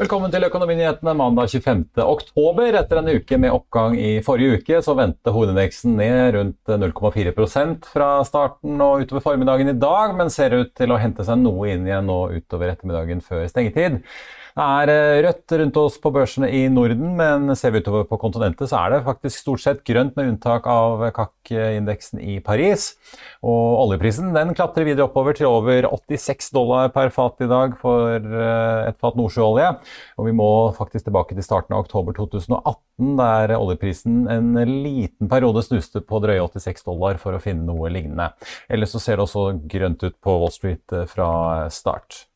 Velkommen til Økonominyhetene mandag 25. oktober. Etter en uke med oppgang i forrige uke, så vendte hovedindeksen ned rundt 0,4% fra starten og utover formiddagen i dag, men ser ut til å hente seg noe inn igjen nå utover ettermiddagen før stengetid. Det er eh, rødt rundt oss på børsene i Norden, men ser vi utover på kontinentet, så er det faktisk stort sett grønt, med unntak av KAK-indeksen i Paris. Og oljeprisen den klatrer videre oppover til over 86 dollar per fat i dag for eh, et fat nordsjøolje. Og vi må faktisk tilbake til starten av oktober 2018, der oljeprisen en liten periode snuste på drøye 86 dollar for å finne noe lignende. Ellers så ser det også grønt ut på Wall Street eh, fra start.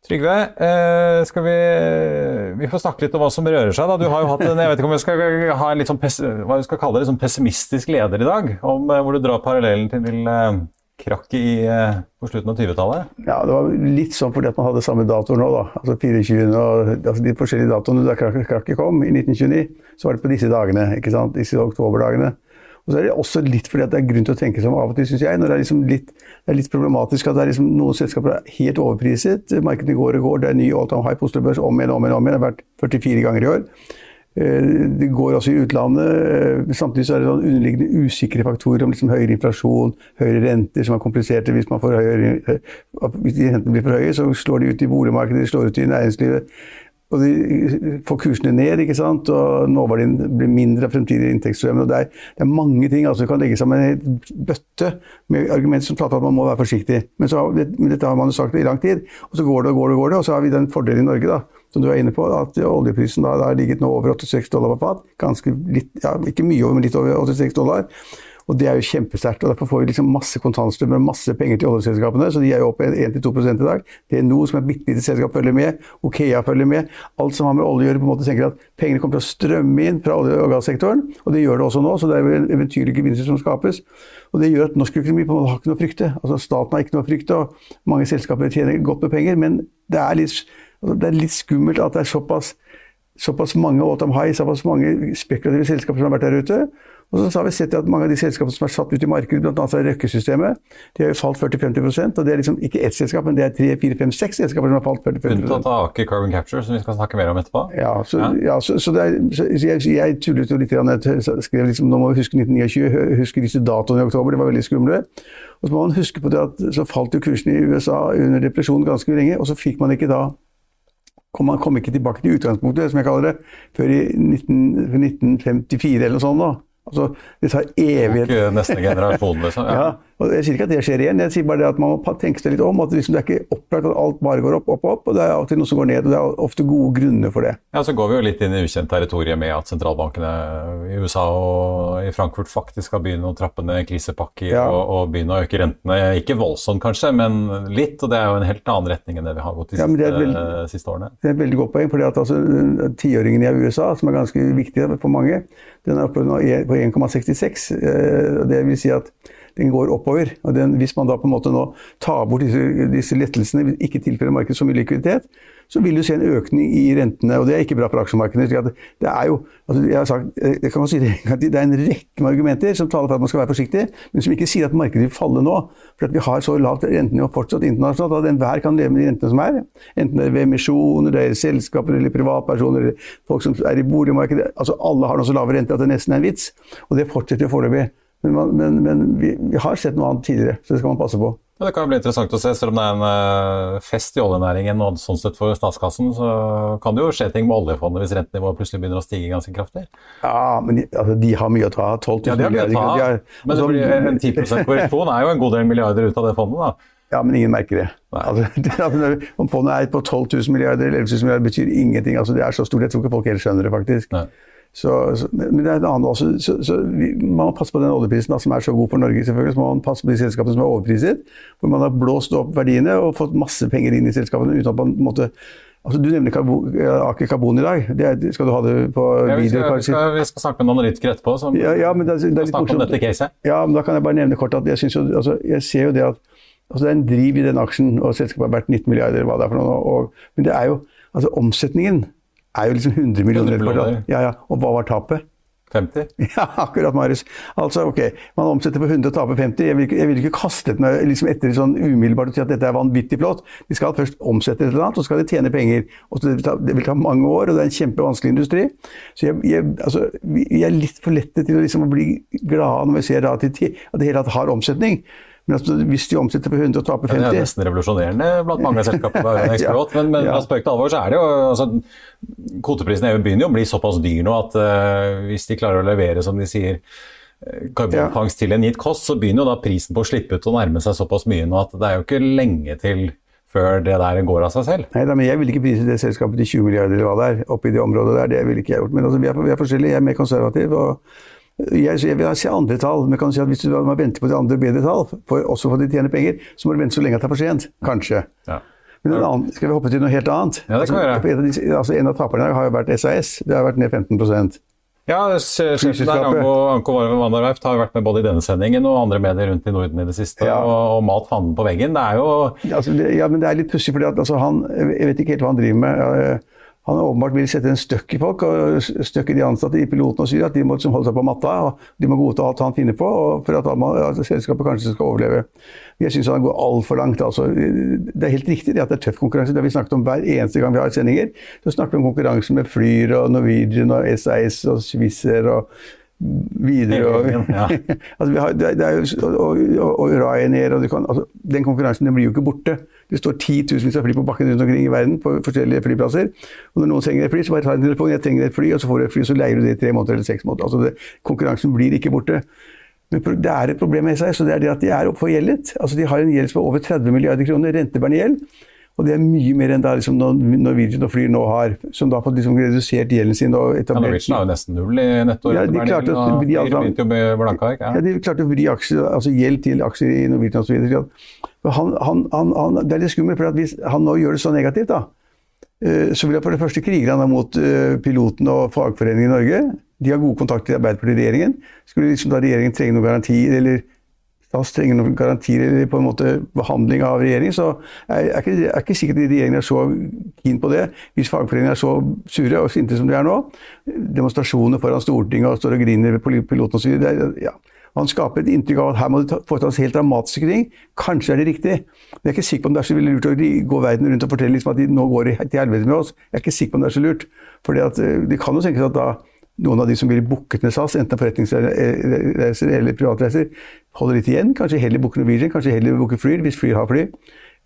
Trygve, eh, skal vi, vi får snakke litt om hva som rører seg. Da. Du har jo hatt en, jeg vet ikke om vi skal ha en litt sånn, hva vi skal kalle det, sånn pessimistisk leder i dag, om, eh, hvor du drar parallellen til, eh, krakket eh, på slutten av 20-tallet? Ja, det var litt sånn fordi at man hadde samme datoer nå, da. Altså 24. og altså de forskjellige datoene da krakket kom i 1929, så var det på disse dagene, ikke sant, disse oktoberdagene. Og så er det også litt fordi det er grunn til å tenke som av og til, syns jeg. når det er, liksom litt, det er litt problematisk at det liksom noen selskaper er helt overpriset. Markedet går og går. Det er ny all time high på Oslo Børs om igjen om igjen. om igjen. Det har vært 44 ganger i år. Eh, det går også i utlandet. Eh, samtidig så er det sånn underliggende usikre faktorer om liksom høyere inflasjon, høyere renter, som er kompliserte. Hvis, man får høyere, eh, hvis rentene blir for høye, så slår de ut i boligmarkedet, de slår ut i næringslivet. Og de får kursene ned, ikke sant? og nåverdien blir mindre av fremtidige inntektsstrømmer. Det, det, er mange ting. altså Du kan legge sammen en bøtte med argumenter som taler for at man må være forsiktig. Men, så, men, dette har man jo sagt i lang tid. Og så går det og går det, og går det, og så har vi den fordelen i Norge da, som du er inne på, at oljeprisen da, har ligget nå over 86 dollar på fat. Ganske litt, ja, Ikke mye over, men litt over 86 dollar. Og det er jo kjempesterkt. og Derfor får vi liksom masse kontantstrømmer og masse penger til oljeselskapene. Så de er jo oppe 1-2% i dag. Det er noe som er bitte lite selskap følger med. Okea følger med. Alt som har med olje å gjøre, på en måte tenker at pengene kommer til å strømme inn fra olje- og gassektoren. Og det gjør det også nå, så det er jo en eventyrlige gevinster som skapes. Og det gjør at norsk økonomi på en måte har ikke noe å frykte. Altså Staten har ikke noe å frykte, og mange selskaper tjener godt med penger. Men det er litt, altså, det er litt skummelt at det er såpass, såpass mange Autumn high, såpass mange spekulative selskaper som har vært der ute. Og så har vi sett at mange av de selskapene som er satt ut i markedet, bl.a. Røkke-systemet, de har jo falt 40-50% og det er liksom ikke ett selskap, men det er tre, fire, fem, seks selskaper som har falt 40-50% Unntatt av Aker Carbon Capture, som vi skal snakke mer om etterpå? Ja, så, ja. ja, så, så, er, så jeg, jeg, tullet jo litt. Jeg skrev liksom, nå må vi huske 1929, huske disse datoene i oktober, det var veldig skumle. Og så må man huske på det at så falt jo kursen i USA under depresjonen ganske lenge, og så fikk man ikke da kom kom ikke tilbake til utgangspunktet, som jeg kaller det, før i 19, 1954 eller noe sånt. da. Altså, det tar evighet. Ikke neste generasjon, liksom. Ja. ja. Og Jeg sier ikke at det skjer igjen, jeg sier bare det at man må tenke seg litt om. at liksom, Det er ikke opplagt at alt bare går opp, opp, opp. og Det er alltid noe som går ned. og Det er ofte gode grunner for det. Ja, Så går vi jo litt inn i ukjent territorium med at sentralbankene i USA og i Frankfurt faktisk skal begynne å trappe ned krisepakker ja. og, og, begynne å øke rentene. Ikke voldsomt kanskje, men litt. Og det er jo en helt annen retning enn det vi har gått de siste, ja, veldig, siste, årene. Det er et veldig godt poeng. fordi at altså, Tiåringen i USA, som er ganske viktig for mange, den er oppe på 1,66. Eh, det vil si at den går oppover. Og den, hvis man da på en måte nå tar bort disse, disse lettelsene, ikke tilfører markedet så mye likviditet, så vil du se en økning i rentene. Og det er ikke bra for aksjemarkedet. Det er jo altså jeg har sagt, det, kan man si, det er en rekke med argumenter som taler for at man skal være forsiktig, men som ikke sier at markedet vil falle nå. For vi har så lavt rentenivå fortsatt internasjonalt at enhver kan leve med de rentene som er. Enten det er ved emisjoner, det er selskaper eller privatpersoner eller folk som er i boligmarkedet. altså Alle har nå så lave renter at det nesten er en vits. Og det fortsetter foreløpig. Men, man, men, men vi, vi, har sett noe annet tidligere, så det skal man passe på. Ja, det kan bli interessant å se. Selv om det er en uh, fest i oljenæringen og sånn sett for statskassen, så kan det jo skje ting med oljefondet hvis rentenivået plutselig begynner å stige ganske kraftig. Ja, men de, altså, de har mye å ta av. 12 000 ja, de har mye å ta av. Men det altså, blir en 10 korreksjon er jo en god del milliarder ut av det fondet, da. Ja, men ingen merker det. Altså, om fondet er på 12 000 milliarder eller 11 000 milliarder, betyr ingenting. Altså, det er så stort. Jeg tror ikke folk helt skjønner det, faktisk. Nei. Så, så, men det er en annen også. Så, så vi, man må passe på den oljeprisen da, som er så god for Norge. selvfølgelig, så må man passe på de selskapene som er overpriset. Hvor man har blåst opp verdiene og fått masse penger inn i selskapene uten at man måtte Altså, du nevner karbon, Aker Karbon i dag. Er, skal du ha det på ja, vi, skal, vi, skal, vi skal snakke med noen analytikere etterpå som ja, ja, men det, det er litt caset. Ja, men Da kan jeg bare nevne kort at jeg, synes jo, altså, jeg ser jo det at altså, det er en driv i den aksjen, og selskapet har vært 19 milliarder, hva det er for noe. Og, men det er jo altså omsetningen er jo liksom 100 millioner. 100 millioner. Ja, ja. Og hva var tapet? 50? Ja, akkurat, Marius. Altså, ok, Man omsetter på 100 og taper 50. Jeg vil ikke, vil ikke kaste meg liksom etter sånn umiddelbart og si at dette er vanvittig flott. De skal først omsette et eller annet, og så skal de tjene penger. Og det vil, ta, det vil ta mange år, og det er en kjempevanskelig industri. Så jeg, jeg, altså, jeg er litt for lette til å liksom bli glade når vi ser at det hele tatt har omsetning. Men altså, hvis de omsetter på 100 og taper 50 Det er nesten revolusjonerende blant mange selskaper. ja, men, men ja. spøk til alvor så er det jo altså, Kvoteprisen i EU begynner jo å bli såpass dyr nå at uh, hvis de klarer å levere, som de sier, eh, karbonfangst til en gitt kost, så begynner jo da prisen på å slippe ut å nærme seg såpass mye nå at det er jo ikke lenge til før det der går av seg selv. Nei da, men jeg vil ikke prise det selskapet til 20 milliarder eller hva det er, oppi det området der. Det ville ikke jeg gjort. Men altså, vi, er, vi er forskjellige. Jeg er mer konservativ. og jeg, jeg vil se andre tall, men kan si at hvis du må vente på de andre bedre tall, for, også for at de tjener penger, så må du vente så lenge at det er for sent. Kanskje. Ja. Men en annen, skal vi hoppe til noe helt annet? Ja, det kan vi gjøre. Altså, altså, en av taperne har jo vært SAS. Det har vært ned 15% ja, sjefen der, Anko, Anko Vanderwerft, har vært med både i denne sendingen og andre medier rundt i Norden i det siste ja. og, og malt fanden på veggen. Det er jo ja, altså, det, ja, men det er litt pussig, for altså, jeg vet ikke helt hva han driver med. Han åpenbart vil sette en støkk i folk, og støkk i de ansatte i piloten og sier at de må liksom holde seg på matta. og De må godta alt han finner på for at, at selskapet kanskje skal overleve. Jeg syns han går altfor langt. Altså, det er helt riktig det at det er tøff konkurranse. Det har vi snakket om hver eneste gang vi har sendinger. Så snakker vi om konkurranse med Flyr og Norwegian og SAS og Swisser og videre. Og, ja. altså, har, det, det jo, og, og, og, Ryanair og kan, altså, Den konkurransen den blir jo ikke borte. Det står titusenvis av fly på bakken rundt omkring i verden på forskjellige flyplasser. Og når noen trenger et fly, så bare tar en telefon, jeg trenger et fly, og så får du et fly, så leier du det i tre måneder eller seks måneder. Altså, det, konkurransen blir ikke borte. Men det er et problem med SAS, og det er det at de er forgjeldet. Altså, de har en gjeld som er over 30 milliarder kroner, rentebærende gjeld. Og det er mye mer enn da liksom Norwegian og Flyr nå har, som da har fått liksom redusert gjelden sin. og etablert... Ja, Norwegian har jo nesten null i netto. Ja, de klarte å vri, altså, ja. ja, de klarte å vri aksjer, altså gjeld til aksjer i Norwegian osv. Han, han, han, han, det er litt skummelt, for hvis han nå gjør det så negativt, da, eh, så vil jeg for det første krige han mot eh, piloten og fagforeningen i Norge. De har gode kontakter i Arbeiderpartiet-regjeringen. Skulle liksom da regjeringen trenge noen garantier eller SAS trenger noen garantier eller på en måte behandling av regjeringen, så er jeg ikke, er ikke sikkert regjeringen er så keen på det. Hvis fagforeningene er så sure og sinte som de er nå, demonstrasjoner foran Stortinget og står og griner ved piloten osv. Ja. Han skaper et inntrykk av at her må det foretas helt dramatiske ting. Kanskje er det riktig. Men jeg er ikke sikker på om det er så lurt å gå verden rundt og fortelle liksom at de nå går til helvete med oss. Jeg er ikke sikker på om det er så lurt. For eh, det kan jo tenkes at da noen av de som blir booket med SAS, enten forretningsreiser eller privatreiser, holder litt igjen. Kanskje heller booker Norwegian, kanskje heller booker Flyr, hvis Flyr har fly.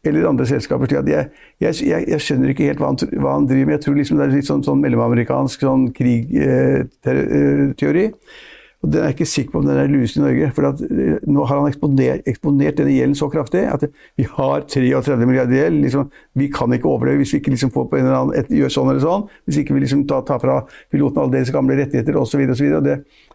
Eller andre selskaper. Jeg, jeg, jeg, jeg skjønner ikke helt hva han, hva han, driver med. Jeg tror liksom det er litt sånn, sånn mellomamerikansk sånn krigteori. Eh, og Den er jeg ikke sikker på om den er lusen i Norge. for eh, Nå har han eksponert, eksponert denne gjelden så kraftig at vi har 33 milliarder gjeld. Liksom, vi kan ikke overleve hvis vi ikke liksom får på en eller annen, et, gjør sånn eller sånn. Hvis ikke vi liksom tar, tar fra pilotene alle deres gamle rettigheter osv.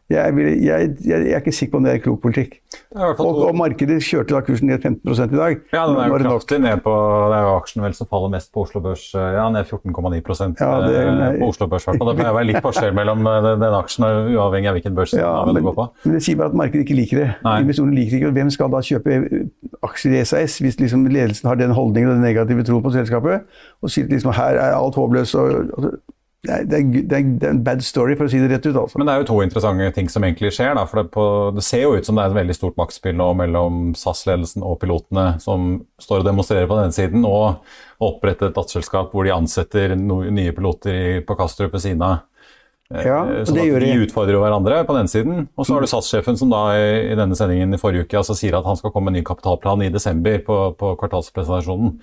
Jeg, vil, jeg, jeg, jeg er ikke sikker på om det er klok politikk. Og, og, markedet kjørte da kursen ned 15% i dag. Ja, den er jo kraftig ned på Det er jo aksjen vel som faller mest på Oslo Børs. Ja, ned 14,9 ja, det, på Oslo Børs. Det pleier å være litt forskjell mellom den, den aksjen, uavhengig av hvilken børs ja, den går på. Men det sier bare at markedet ikke liker det. Investorene liker ikke og Hvem skal da kjøpe aksjer i SAS hvis liksom ledelsen har den holdningen og den negative troen på selskapet og sier liksom, her er alt håpløst? og, og det er, det, er, det er, en bad story, for å si det rett ut. Altså. Men det er jo to interessante ting som egentlig skjer. Da, for det, på, det, ser jo ut som det er et veldig stort maktspill nå mellom SAS-ledelsen og pilotene, som står og demonstrerer på denne siden, og oppretter et datterselskap hvor de ansetter no, nye piloter på Kastrup ved siden av. Eh, ja, sånn at de utfordrer hverandre på den siden. Og så har du SAS-sjefen som da i, i, denne sendingen i forrige uke altså sier at han skal komme med en ny kapitalplan i desember på, på kvartalspresentasjonen.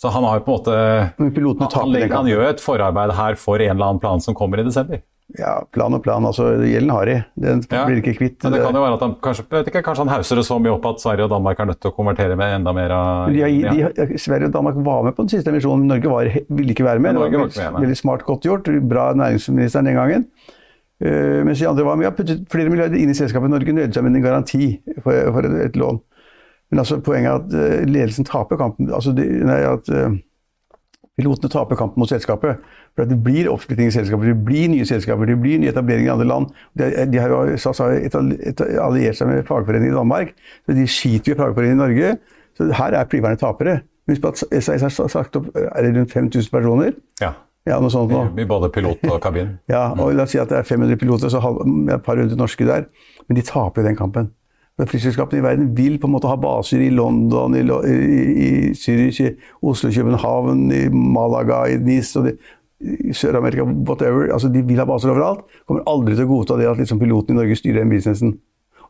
Så han har jo på en måte Han, han gjør et forarbeid her for en eller annen plan som kommer i desember. Ja, plan og plan. altså Gjelden har de. Den ja, blir ikke kvitt. Men det kan jo være at han kanskje, ikke, kanskje han hauser det så mye opp at Sverige og Danmark er nødt til å konvertere med enda mer av de, de, Sverige og Danmark var med på den siste emisjonen. Norge var, ville ikke være med. det var veldig, veldig smart godt gjort. Bra næringsministeren den gangen. Uh, mens de andre var med. Vi har puttet flere milliarder inn i selskapet. Norge nøyde seg med en garanti for, for et, et lån. Men altså, poenget er at uh, ledelsen taper kampen. Altså, de, nei, at uh, Pilotene taper kampen mot selskapet. For det blir oppsplitting i selskaper, det blir nye selskaper, det blir nye etableringer i andre land. De, de har jo SAS har alliert seg med fagforeningen i Danmark, så de skiter jo i fagforeningen i Norge. Så her er flyverne tapere. Husk på at SAS har sagt opp er det rundt 5000 personer. Ja. Ja, noe sånt nå. I både pilot og kabin. ja, og la oss si at det er 500 piloter, så et par hundre norske der. Men de taper jo den kampen. Flyselskapene i verden vil på en måte ha baser i London, i, i, i Zürich, i Oslo, København, i Malaga, i Nis og i Sør-Amerika, whatever. Altså, de vil ha baser overalt. Kommer aldri til å godta det at liksom, piloten i Norge styrer den businessen.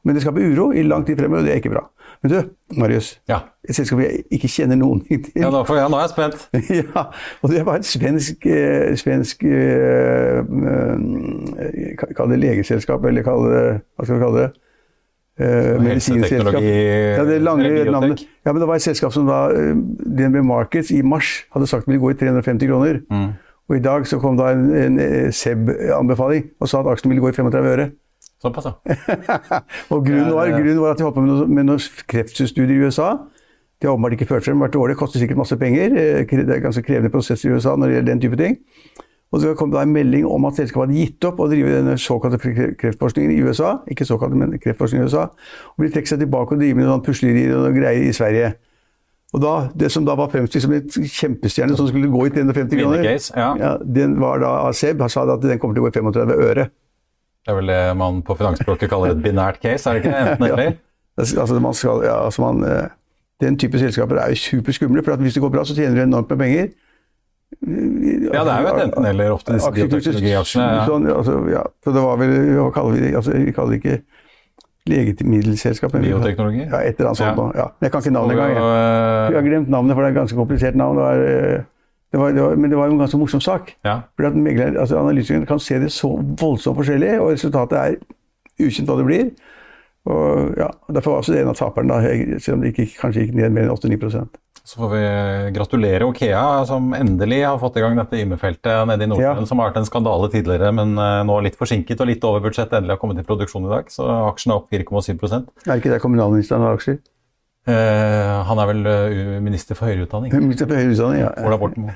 Men det skaper uro i lang tid fremover, og det er ikke bra. Men du, Marius. Ja. Et selskap jeg ikke kjenner noen ting til. Ja, nå, ja, nå er jeg spent. ja, og det var et svensk, eh, svensk eh, eh, Kall det legeselskap, eller kall det Hva skal vi kalle det? Uh, Helseteknologi Ja, det lange navnet. Ja, men det var et selskap som da eh, DNB Markets i mars hadde sagt ville gå i 350 kroner. Mm. Og i dag så kom da en, en, en SEB-anbefaling og sa at aksjen ville gå i 35 øre. Såpass, ja. og grunnen var, grunnen var, at de holdt på med noen med kreftstudier i USA. De har åpenbart ikke ført frem, vært dårlig, koster sikkert masse penger. Eh, det er ganske krevende prosesser i USA når det gjelder den type ting. Og det kom da en melding om at selskapet hadde gitt opp å drive denne såkalte kreftforskningen i USA. Ikke såkalte, men kreftforskning i USA. Og ville trekke seg tilbake og drive med noen puslerier og noen greier i Sverige. Og da, Det som da var fremstilt som en kjempestjerne som skulle gå i 350 kroner, ja. ja, den var da av Seb. Han sa at den kommer til å gå i 35 øre. Det er vel det man på finansspråket kaller et binært case, er det ikke? det? Enten eller? ja. Altså, man skal, ja, altså man, eh, den type selskaper er jo superskumle. for hvis det går bra, så tjener du enormt med penger. Ja, det er jo et enten-eller ofte, disse bioteknologiaksjene. Ja. Sånn, altså, ja. Så det var vel Hva kaller vi det? Altså, vi kaller det ikke legemiddelselskap. Bioteknologi? Ja, et eller annet sånt. Ja. Ja. Jeg kan ikke navnet engang. Jeg. jeg har glemt navnet, for det er et ganske komplisert navn. Det var, eh, det var, det var, men det var jo en ganske morsom sak. Ja. Fordi at megler, altså Analytikerne kan se det så voldsomt forskjellig, og resultatet er ukjent hva det blir. Og ja, Derfor var også det en av taperne, da, selv om det ikke, kanskje gikk ned mer enn 8-9 så får vi gratulere Okea, som endelig har fått i gang dette Yme-feltet nede i Nordland, ja. som har vært en skandale tidligere, men eh, nå litt forsinket og litt over budsjett. Endelig har kommet i produksjon i dag, så aksjen er opp 4,7 Er ikke det kommunalministeren har aksjer? Uh, han er vel uh, minister for høyere utdanning. Minister for høyere utdanning, ja. Ola Borten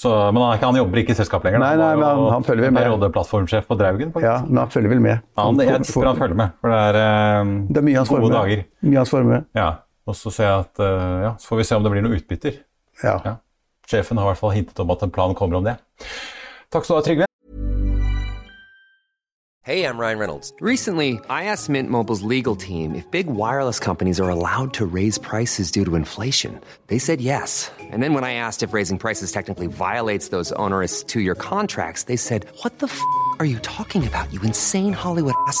Så, men han, han, jobber ikke i selskap lenger? Nei, nei, men han, han følger vel med. Rådeplattformsjef på Draugen? faktisk. Ja, men han følger vel med. Han, jeg tipper han følger med, for det er, uh, det er mye hans gode formue. dager. Mye hans formue. Ja. Og så, ser jeg at, uh, ja, så får vi se om det blir noe utbytter. Ja. ja. Sjefen har i hvert fall hintet om at en plan kommer om det. Takk skal du ha, Trygve. Hey, I'm Ryan Reynolds. Recently, I asked Mint Mobile's legal team if big wireless companies are allowed to raise prices due to inflation. They said yes. And then when I asked if raising prices technically violates those onerous two-year contracts, they said, "What the f*** are you talking about? You insane Hollywood ass."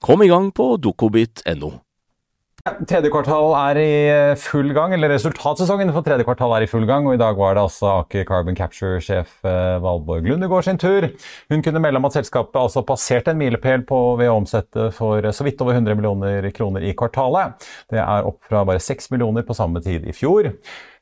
Kom i gang på dokobit.no. Tredje kvartal er i eh, full gang, eller Resultatsesongen for tredje kvartal er i full gang. og I dag var det altså Aker Carbon Capture-sjef eh, Valborg Lundegård sin tur. Hun kunne melde om at selskapet altså passerte en milepæl ved å omsette for så vidt over 100 millioner kroner i kvartalet. Det er opp fra bare 6 millioner på samme tid i fjor.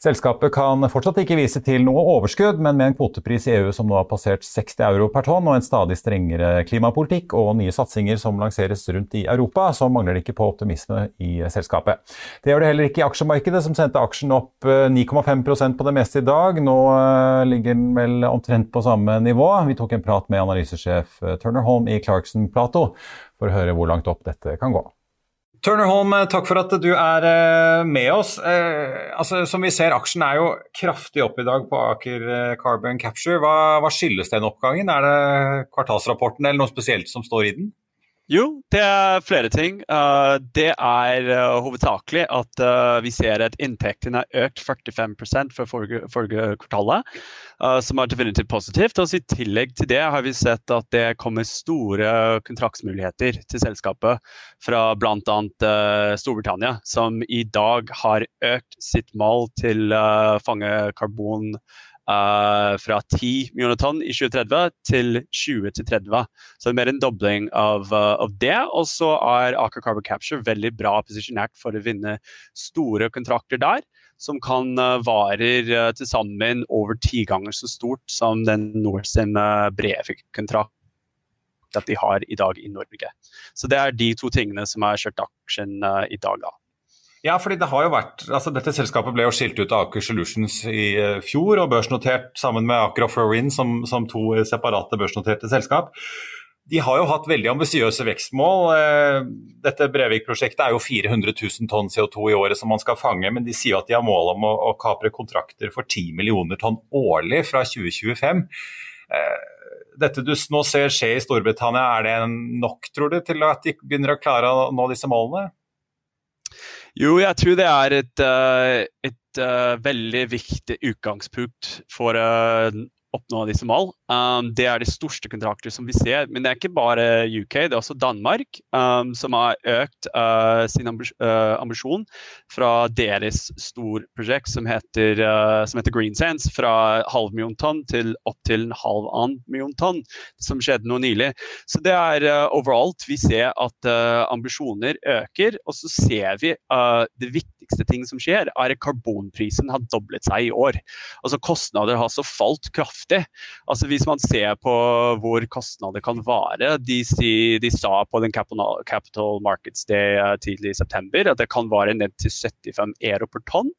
Selskapet kan fortsatt ikke vise til noe overskudd, men med en kvotepris i EU som nå har passert 60 euro per tonn, og en stadig strengere klimapolitikk og nye satsinger som lanseres rundt i Europa, så mangler det ikke på optimisme i selskapet. Det gjør det heller ikke i aksjemarkedet, som sendte aksjen opp 9,5 eh, på det meste i dag. Nå eh, ligger den vel omtrent på samme nivå. Vi tok en prat med analysesjef eh, Turner Holm i Clarkson Plato for å høre hvor langt opp dette kan gå. Turner Holm, eh, takk for at du er eh, med oss. Eh, altså, som vi ser, Aksjen er jo kraftig opp i dag på Aker Carbon Capture. Hva, hva skyldes den oppgangen? Er det kvartalsrapporten eller noe spesielt som står i den? Jo, det er flere ting. Uh, det er uh, hovedsakelig at uh, vi ser at inntektene har økt 45% for forrige, forrige kvartalet, som er definitivt positivt. Og I tillegg til det har vi sett at det kommer store kontraktsmuligheter til selskapet fra bl.a. Storbritannia, som i dag har økt sitt mål til å fange karbon Uh, fra 10 millioner tonn i 2030 til 20 til 30. Så det er mer en dobling av, uh, av det. Og så er Aker Carbon Capture veldig bra posisjonert for å vinne store kontrakter der. Som kan uh, varer uh, til sammen over ti ganger så stort som den Norcem uh, Brevik-kontrakt at de har i dag i Norge. Så det er de to tingene som har kjørt aksjen i dag. da. Ja, fordi det har jo vært, altså Dette selskapet ble jo skilt ut av Aker Solutions i uh, fjor og børsnotert sammen med Aker Offshore Wind som, som to separate børsnoterte selskap. De har jo hatt veldig ambisiøse vekstmål. Uh, dette Brevik-prosjektet er jo 400 000 tonn CO2 i året som man skal fange, men de sier at de har mål om å, å kapre kontrakter for 10 millioner tonn årlig fra 2025. Uh, dette du nå ser skje i Storbritannia, er det nok tror du, til at de begynner å klare å nå disse målene? Jo, jeg tror det er et, eh, et uh, veldig viktig utgangspunkt for uh, oppnå disse mål. Um, det er de største kontrakter som vi ser. Men det er ikke bare UK, det er også Danmark um, som har økt uh, sin uh, ambisjon fra deres storprosjekt som heter, uh, heter Green Sands, fra halv million tonn til opptil en halv annen million tonn, som skjedde nå nylig. Så det er uh, overalt. Vi ser at uh, ambisjoner øker, og så ser vi det viktigste ting som skjer, er at karbonprisen har doblet seg i år. Altså Kostnader har så falt kraftig. Altså hvis man ser på hvor kostnader kan vare De, de sa på den Capital, Markets Day eh, tidlig i september at det kan vare ned til 75 euro per tonn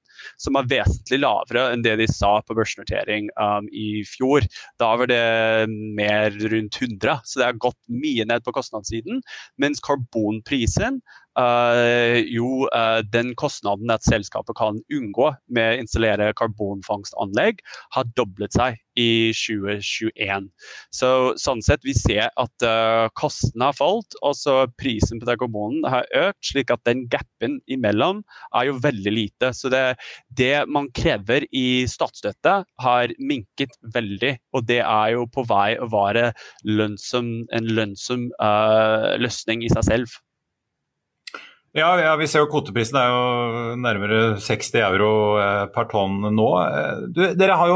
som er vesentlig lavere enn det de sa på børsnotering um, i fjor. Da var det mer rundt 100, så det har gått mye ned på kostnadssiden. Mens karbonprisen jo, uh, den kostnaden at selskapet kan unngå med å installere karbonfangstanlegg, har doblet seg i 2021. Så sånn sett vi ser at uh, kostnadene har falt, og så prisen på den karbonen har økt, slik at den gapen imellom er jo veldig lite. Så det, det man krever i statsstøtte har minket veldig, og det er jo på vei å være lønnsom, en lønnsom løsning i seg selv. Ja, ja, vi ser jo kvoteprisen er jo nærmere 60 euro eh, per tonn nå. Eh, du, dere har jo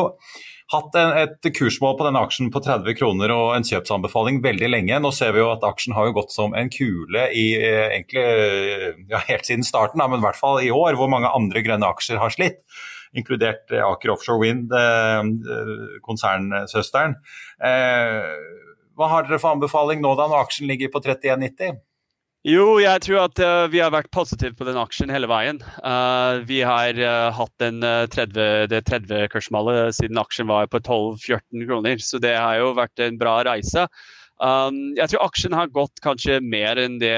hatt en, et kursmål på denne aksjen på 30 kroner og en kjøpsanbefaling veldig lenge. Nå ser vi jo at aksjen har jo gått som en kule i eh, egentlig ja, helt siden starten, men i hvert fall i år, hvor mange andre grønne aksjer har slitt. inkludert Aker Offshore Wind, konsernsøsteren. Hva har dere for anbefaling nå da, når aksjen ligger på 31,90? Jo, jeg tror at uh, vi har vært positive på den aksjen hele veien. Uh, vi har uh, hatt den 30, det 30-kursmålet siden aksjen var på 12-14 kroner, så det har jo vært en bra reise. Um, jeg tror aksjen har gått kanskje mer enn det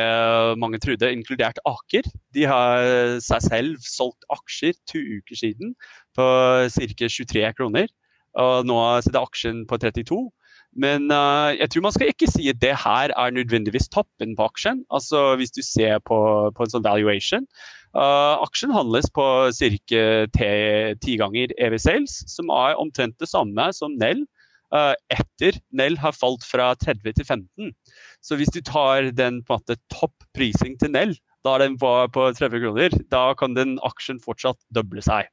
mange trodde, inkludert Aker. De har seg selv solgt aksjer to uker siden på ca. 23 kroner. Og nå sitter aksjen på 32. Men uh, jeg tror man skal ikke si at det her er nødvendigvis toppen på aksjen. Altså Hvis du ser på, på en sånn valuation. Uh, aksjen handles på ca. ti ganger EV Sales, som er omtrent det samme som Nell. Uh, etter Nell har falt fra 30 til 15. Så hvis du tar den på en måte topp-prising til Nell, da den var på 30 kroner, da kan den aksjen fortsatt doble seg.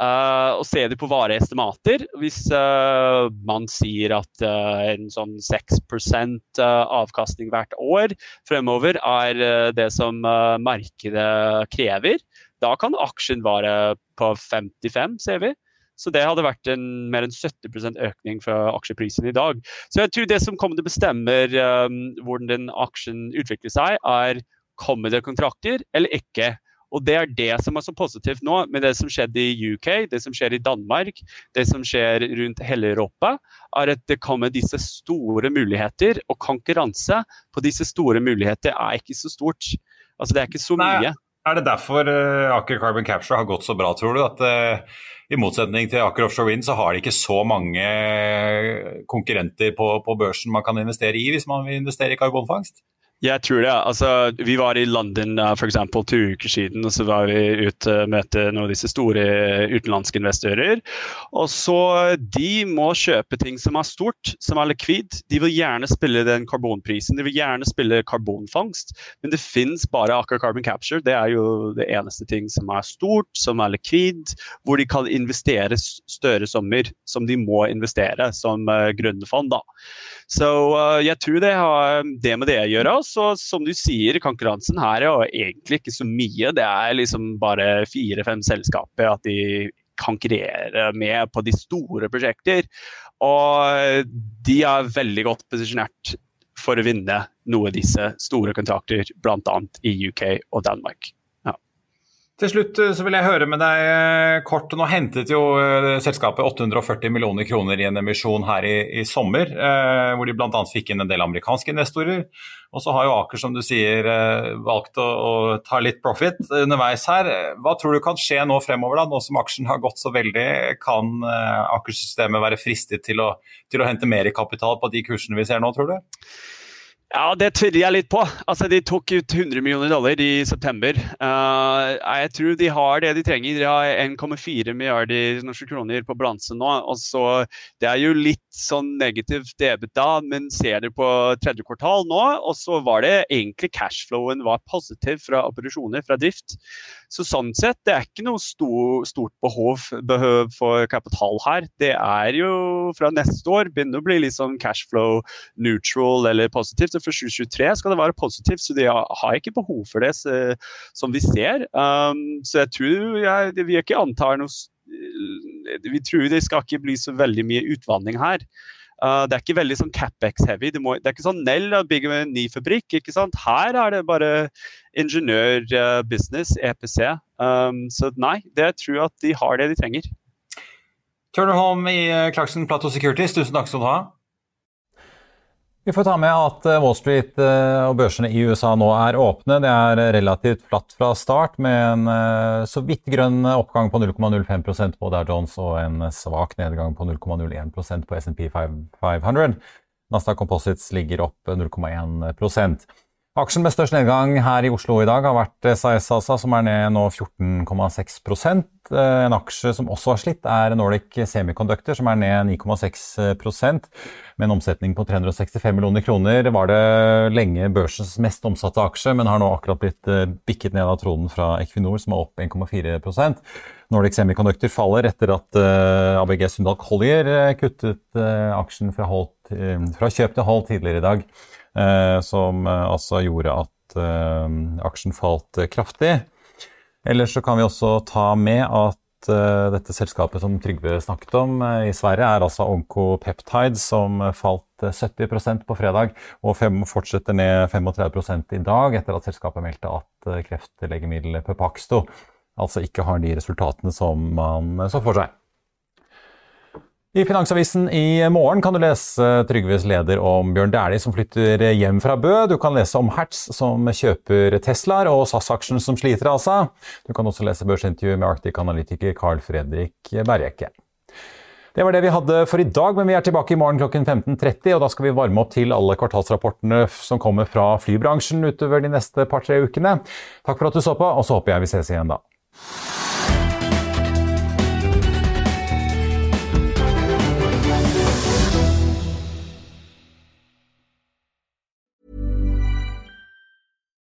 Uh, og ser du på vareestimater, hvis uh, man sier at uh, en sånn 6% avkastning hvert år fremover er det som markedet krever, da kan aksjen være på 55, ser vi. Så det hadde vært en mer enn 70% økning fra aksjeprisen i dag. Så jeg tror det som kommer til å bestemme um, hvordan den aksjen utvikler seg, er kommer det kontrakter eller ikke. Og det er det som er så positivt nå, med det som skjedde i UK, det som skjer i Danmark, det som skjer rundt hele Europa, er at det kommer disse store muligheter. Og konkurranse på disse store muligheter er ikke så stort. Altså det er ikke så mye. er det derfor uh, Aker Carbon Capture har gått så bra, tror du? At uh, i motsetning til Aker Offshore Wind, så har de ikke så mange konkurrenter på, på børsen man kan investere i hvis man vil investere i karbonfangst? Jeg tror det. Altså, vi var i London for eksempel, to uker siden og så var vi ute og møtte noen av disse store utenlandske investorer. Og så De må kjøpe ting som er stort, som er likvid. De vil gjerne spille den karbonprisen, de vil gjerne spille karbonfangst. Men det finnes bare Aker Carbon Capture. Det er jo det eneste ting som er stort, som er likvid, hvor de kan investere større sommer som de må investere som uh, grønne fond. da. Så uh, jeg tror det har det med det å gjøre. Så som du sier, konkurransen her er jo egentlig ikke så mye. Det er liksom bare fire-fem selskaper at de konkurrerer med på de store prosjekter. Og de er veldig godt posisjonert for å vinne noe av disse store kontrakter, bl.a. i UK og Danmark. Til slutt eh, så vil jeg høre med deg eh, kort. Nå hentet jo eh, selskapet 840 millioner kroner i en emisjon her i, i sommer, eh, hvor de bl.a. fikk inn en del amerikanske investorer. Og så har jo Aker, som du sier, valgt å, å, ta litt profit underveis her. Hva tror du kan skje nå fremover, da, nå som aksjen har gått så veldig? Kan Aker-systemet være fristet til å, til å hente mer kapital på de kursene vi ser nå, tror du? Ja, det tviler jeg litt på. Altså, De tok ut 100 millioner dollar i september. Uh, jeg tror de har det de trenger. De har 1,4 milliarder norske kroner på balansen nå. og så Det er jo litt sånn negativt debet da, men ser du på tredje kvartal nå, og så var det egentlig cashflowen var positiv fra operasjoner, fra drift. Så sånn sett, det er ikke noe stor, stort behov, behov, for kapital her. Det er jo fra neste år begynner å bli litt sånn cashflow neutral eller positivt for 2023 skal det være positivt, så de har ikke behov for det så, som vi ser. Um, så jeg tror jeg, vi ikke antar noe Vi tror det skal ikke bli så veldig mye utvanning her. Uh, det er ikke veldig sånn Capex-heavy. Det, det, er ikke sånn Nell bygger en ny fabrikk. ikke sant? Her er det bare ingeniør-business, uh, EPC. Um, så nei, det jeg tror at de har det de trenger. Turner Holm i uh, Clarkson Plateau Securities, tusen takk skal du ha. Vi får ta med at eh, Wall Street eh, og børsene i USA nå er åpne. Det er relativt flatt fra start, med en eh, så vidt grønn oppgang på 0,05% på Dow Jones og en svak nedgang på 0,01% på SMP 500. Nasdaq Composites ligger opp 0,1 Aksjen med størst nedgang her i Oslo i dag har vært SAS ASA, som er ned nå 14,6 eh, En aksje som også har slitt, er Nordic Semiconductor, som er ned 9,6% Med en omsetning på 365 millioner kroner var det lenge børsens mest omsatte aksje, men har nå akkurat blitt eh, bikket ned av tronen fra Equinor, som er opp 1,4% Nordic Semiconductor faller etter at ABG Sundal Collier kuttet aksjen fra, hold, fra kjøp til hold tidligere i dag. Eh, som eh, altså gjorde at eh, aksjen falt kraftig. Ellers så kan vi også ta med at dette selskapet som Trygve snakket om i Sverige, er altså Oncopeptide, som falt 70% på fredag og fortsetter ned 35% i dag, etter at selskapet meldte at kreftlegemiddelet Pepaxto altså ikke har de resultatene som man så for seg. I Finansavisen i morgen kan du lese Trygves leder om Bjørn Dæhlie som flytter hjem fra Bø. Du kan lese om Hertz som kjøper Teslaer og SAS-aksjen som sliter av seg. Du kan også lese børsintervju med Arctic-analytiker Carl Fredrik Bergjekke. Det var det vi hadde for i dag, men vi er tilbake i morgen klokken 15.30. og Da skal vi varme opp til alle kvartalsrapportene som kommer fra flybransjen utover de neste par-tre ukene. Takk for at du så på, og så håper jeg vi ses igjen da.